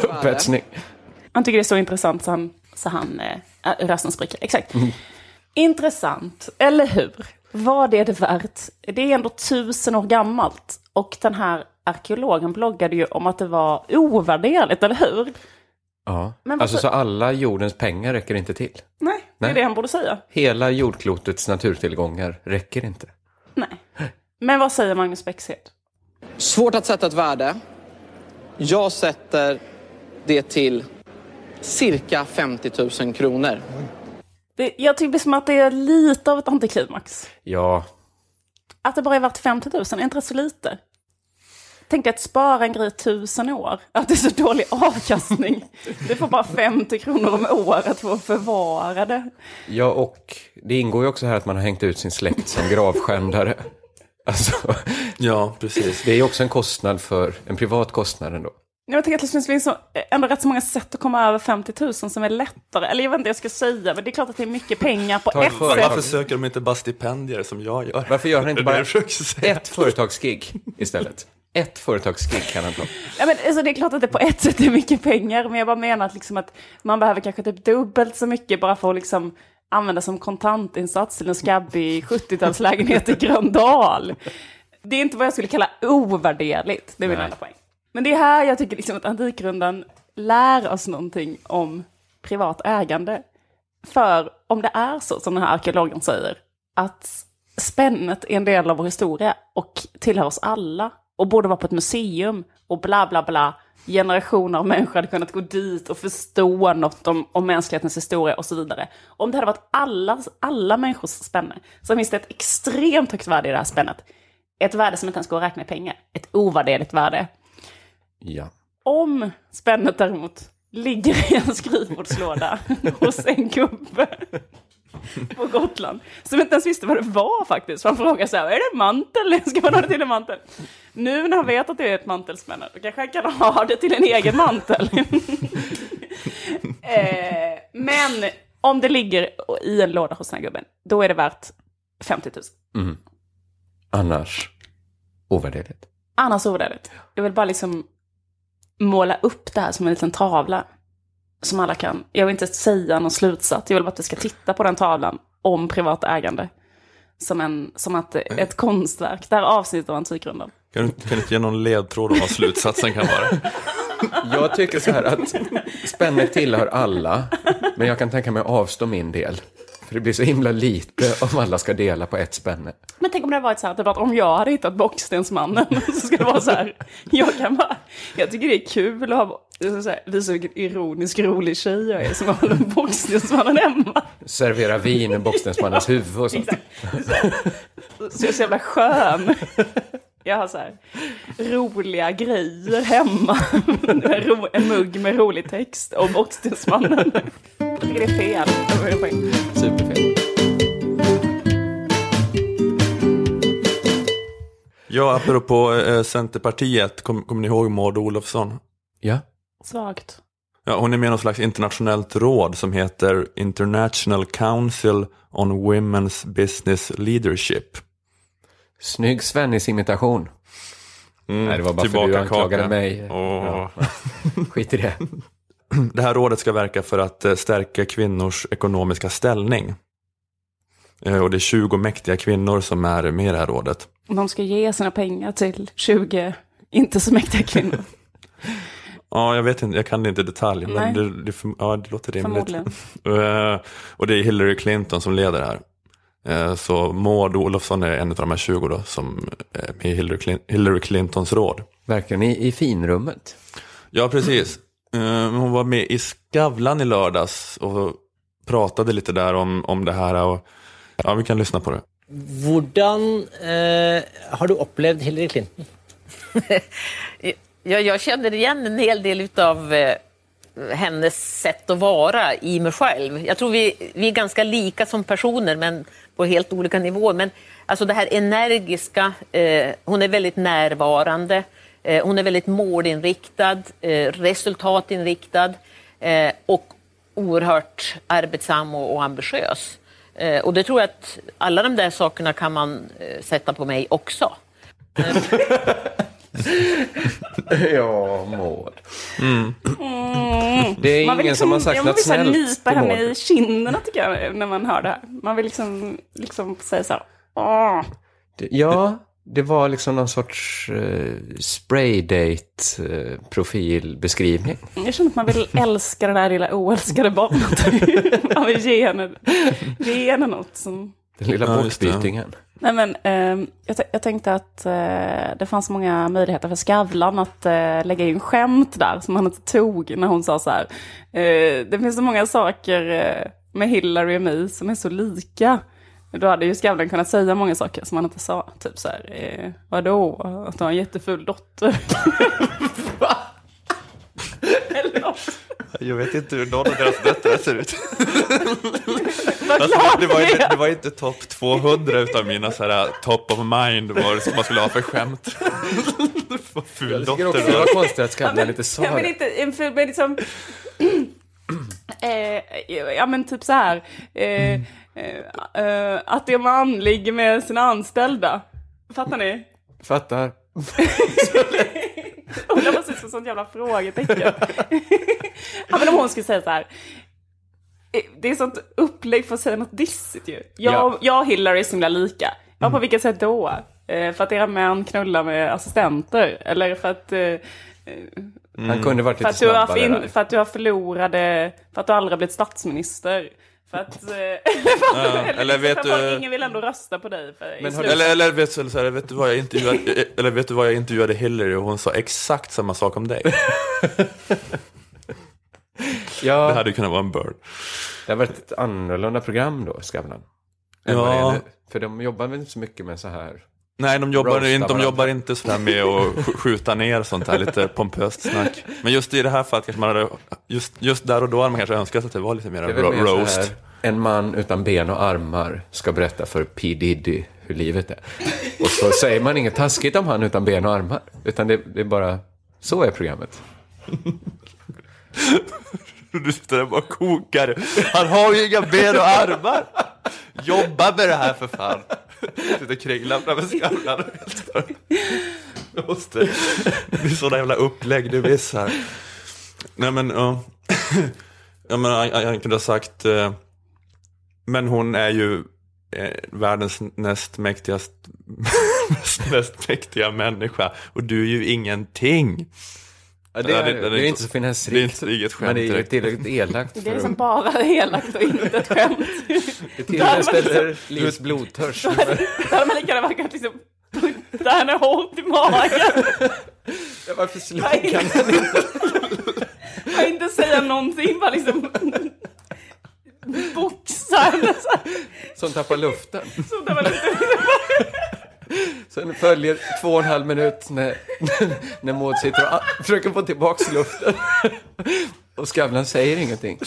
Han tycker det är så intressant så han, så han eh, rösten spricker. Exakt. Intressant, eller hur? Vad är det värt? Det är ändå tusen år gammalt. Och den här arkeologen bloggade ju om att det var ovärderligt, eller hur? Ja. Men Alltså så alla jordens pengar räcker inte till? Nej, det är Nej. det han borde säga. Hela jordklotets naturtillgångar räcker inte. Men vad säger Magnus Bexhed? Svårt att sätta ett värde. Jag sätter det till cirka 50 000 kronor. Det, jag tycker som att det är lite av ett antiklimax. Ja, Att det bara är värt 50 000, är inte det så lite? Tänk dig att spara en grej tusen år, att det är så dålig avkastning. Du får bara 50 kronor om året för att förvara det. ja, och det ingår ju också här att man har hängt ut sin släkt som gravskändare. Alltså, ja, precis. Det är ju också en kostnad för, en privat kostnad ändå. Jag tänker att det finns så, ändå rätt så många sätt att komma över 50 000 som är lättare. Eller jag vet inte vad jag ska säga, men det är klart att det är mycket pengar på Ta ett sätt. Varför söker de inte bara stipendier som jag gör? Varför gör han inte bara ett företagsgig istället? Ett företagsgig kan han ta. Ja, men, alltså, det är klart att det på ett sätt är mycket pengar, men jag bara menar att, liksom, att man behöver kanske typ dubbelt så mycket bara för att liksom, använda som kontantinsats till en skabbig 70-talslägenhet i Gröndal. Det är inte vad jag skulle kalla ovärderligt, det är min enda poäng. Men det är här jag tycker liksom att Antikrundan lär oss någonting om privat ägande. För om det är så, som den här arkeologen säger, att spännet är en del av vår historia och tillhör oss alla och borde vara på ett museum och bla bla bla. Generationer av människor hade kunnat gå dit och förstå något om, om mänsklighetens historia och så vidare. Om det hade varit alla, alla människors spänne så finns det ett extremt högt värde i det här spännet. Ett värde som inte ens går att räkna i pengar. Ett ovärderligt värde. Ja. Om spännet däremot ligger i en skrivbordslåda hos en gubbe på Gotland som inte ens visste vad det var faktiskt. Han frågade så här, är det en mantel? Ska man ha det till en mantel? Nu när han vet att det är ett mantelspänne, då kanske han kan ha det till en egen mantel. eh, men om det ligger i en låda hos den här gubben, då är det värt 50 000. Mm. Annars ovärderligt. Annars ovärderligt. Jag vill bara liksom måla upp det här som en liten tavla. Som alla kan. Jag vill inte säga någon slutsats. Jag vill bara att vi ska titta på den tavlan om privat ägande. Som, en, som att ett konstverk. Det här avsnittet av Antikrundan. Kan du, kan du inte ge någon ledtråd om vad slutsatsen kan vara? Jag tycker så här att spännet tillhör alla, men jag kan tänka mig att avstå min del. För det blir så himla lite om alla ska dela på ett spänne. Men tänk om det hade varit så här, typ att om jag hade hittat Bockstensmannen så ska det vara så här. Jag kan bara, jag tycker det är kul att ha, så här, visa vilken ironisk rolig tjej jag är som håller Bockstensmannen hemma. Servera vin i Bockstensmannens huvud och sånt. Så jag är så jävla skön. Jag har så här roliga grejer hemma. En mugg med rolig text om Bockstensmannen. Jag tycker det är fel. Superfel. Ja, apropå eh, Centerpartiet, kom, kommer ni ihåg Maud Olofsson? Ja. Svagt. Ja, hon är med i något slags internationellt råd som heter International Council on Women's Business Leadership. Snygg Svennis imitation. Mm, Nej, det var bara för att du anklagade kaka. mig. Åh. Skit i det. Det här rådet ska verka för att eh, stärka kvinnors ekonomiska ställning. Eh, Och det är 20 mäktiga kvinnor som är med i det här rådet. De ska ge sina pengar till 20 inte så mäktiga kvinnor. Ja, jag vet inte, jag kan det inte detalj, Nej. men det, det, ja, det låter rimligt. Förmodligen. Eh, och det är Hillary Clinton som leder här. Eh, Så Maud Olofsson är en av de här 20 då, som är med i Hillary, Hillary Clintons råd. Verkar ni i finrummet? Ja, precis. Eh, Hon var med i Skavlan i lördags och pratade lite där om, om det här. Och, ja, vi kan lyssna på det. Hvordan eh, har du upplevt Hillary Clinton? Ja, jag känner igen en hel del av eh, hennes sätt att vara i mig själv. Jag tror vi, vi är ganska lika som personer, men på helt olika nivåer. Men alltså det här energiska, eh, hon är väldigt närvarande, eh, hon är väldigt målinriktad, eh, resultatinriktad eh, och oerhört arbetsam och, och ambitiös. Eh, och det tror jag att alla de där sakerna kan man eh, sätta på mig också. ja, Maud. Mm. Det är Man vill ingen som har liksom- sagt man något vill så här snällt nypa henne i kinderna tycker jag när man hör det här. Man vill liksom, liksom säga så här. Åh. Det- Ja, det var liksom någon sorts uh, spraydate-profilbeskrivning. Jag känner att man vill älska det där lilla oälskade barnet. man vill ge henne, ge henne något som Den lilla Ja, bortbytingen. Nej, men, ehm, jag, jag tänkte att eh, det fanns många möjligheter för Skavlan att eh, lägga in skämt där som han inte tog när hon sa så här. Eh, det finns så många saker eh, med Hillary och mig som är så lika. Då hade ju Skavlan kunnat säga många saker som han inte sa. Typ så här, eh, vadå, att du har en jätteful dotter. Eller något. Jag vet inte hur någon av deras döttrar ser ut. Alltså, det, var det inte, det var inte topp 200 utav mina så här, top of mind vad man skulle ha för skämt. Vad ful Jag tycker dotter också det konstigt att Skavlan inte sa Ja, men det. inte, en ful, men liksom... eh, ja, men typ så här. Eh, eh, eh, att en man ligger med sina anställda. Fattar ni? Fattar. Hon var precis som sånt jävla frågetecken. ja, men om hon skulle säga så här. eh, Det är sånt upplägg för att säga något dissigt ju. Jag, Ja. jag och Hillary är så himla lika. Ja, på vilket sätt då? Eh, för att era män knullar med assistenter? Eller för att... Eh, Han kunde varit för att, du har fin, där. för att du har förlorade, för att du aldrig har blivit statsminister. För att, eh, Ja, eller vet för att du- ingen vill ändå rösta på dig. Men. Eller, eller, vet, du- så här, vet, du vad jag intervjuade, eller vet du vad jag intervjuade Hillary och hon sa exakt samma sak om dig. Ja, Det hade ju kunnat vara en bird. det har varit ett annorlunda program då, Skavlan. Ja. För de jobbar väl inte så mycket med så här. Nej, de jobbar, inte, de varandra. jobbar inte sådär med att sk- skjuta ner sånt här lite pompöst snack. Men just i det här fallet kanske man hade, just, just där och då hade man kanske önskat att det var lite mer ro- mer roast. här, en man utan ben och armar ska berätta för P Diddy hur livet är. Och så säger man inget taskigt om han utan ben och armar. Utan det, det är bara, så är programmet. Du sitter där och bara kokar. Han har ju inga ben och armar. Jobba med det här för fan. Sitter och kringlar framför skallen. Jag måste... Det är sådana jävla upplägg du missar. Nej men, ja. Ja men han, han kunde ha sagt, eh, men hon är ju eh, världens näst mäktigast, näst mest mäktiga människa och du är ju ingenting. Ja, det, är, det, är inte så Det är finessrikt. inget Men skämt det är ju direkt. tillräckligt elakt Det är liksom bara elakt och inte ett skämt. Det tillfredsställer Livs blodtörst. Då hade man lika gärna kunnat liksom putta henne hårt i magen. Ja, varför slog han inte? Bara inte säga någonting, bara liksom boxa henne. så här. Som tappar luften. Så där var det Sen följer två och en halv minut när, när Maud sitter och a- försöker få tillbaka luften. Och Skavlan säger ingenting.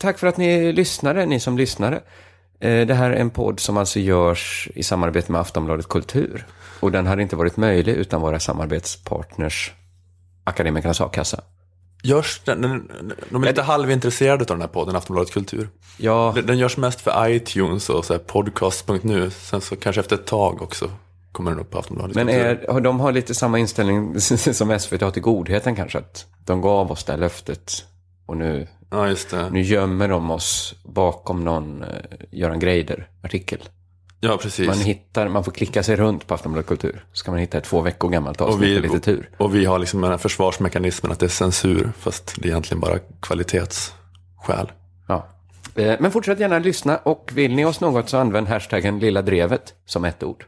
Tack för att ni lyssnade, ni som lyssnade. Eh, det här är en podd som alltså görs i samarbete med Aftonbladet Kultur. Och den hade inte varit möjlig utan våra samarbetspartners Akademikernas A-kassa. Görs den, den, de är lite halvintresserade av den här podden, Aftonbladet Kultur. Ja, Den, den görs mest för iTunes och så podcast.nu. Sen så kanske efter ett tag också kommer den upp på Aftonbladet Men är, de har lite samma inställning som SVT har till godheten kanske? Att de gav oss det här löftet och nu, Ja, nu gömmer de oss bakom någon uh, Göran Greider-artikel. Ja, precis. Man, hittar, man får klicka sig runt på Aftonbladet Kultur. Så kan man hitta ett två veckor gammalt avsnitt och vi, med lite tur. och vi har liksom den här försvarsmekanismen att det är censur, fast det är egentligen bara kvalitetsskäl. Ja. Eh, Men fortsätt gärna lyssna och vill ni oss något så använd hashtaggen lilla drevet som ett ord.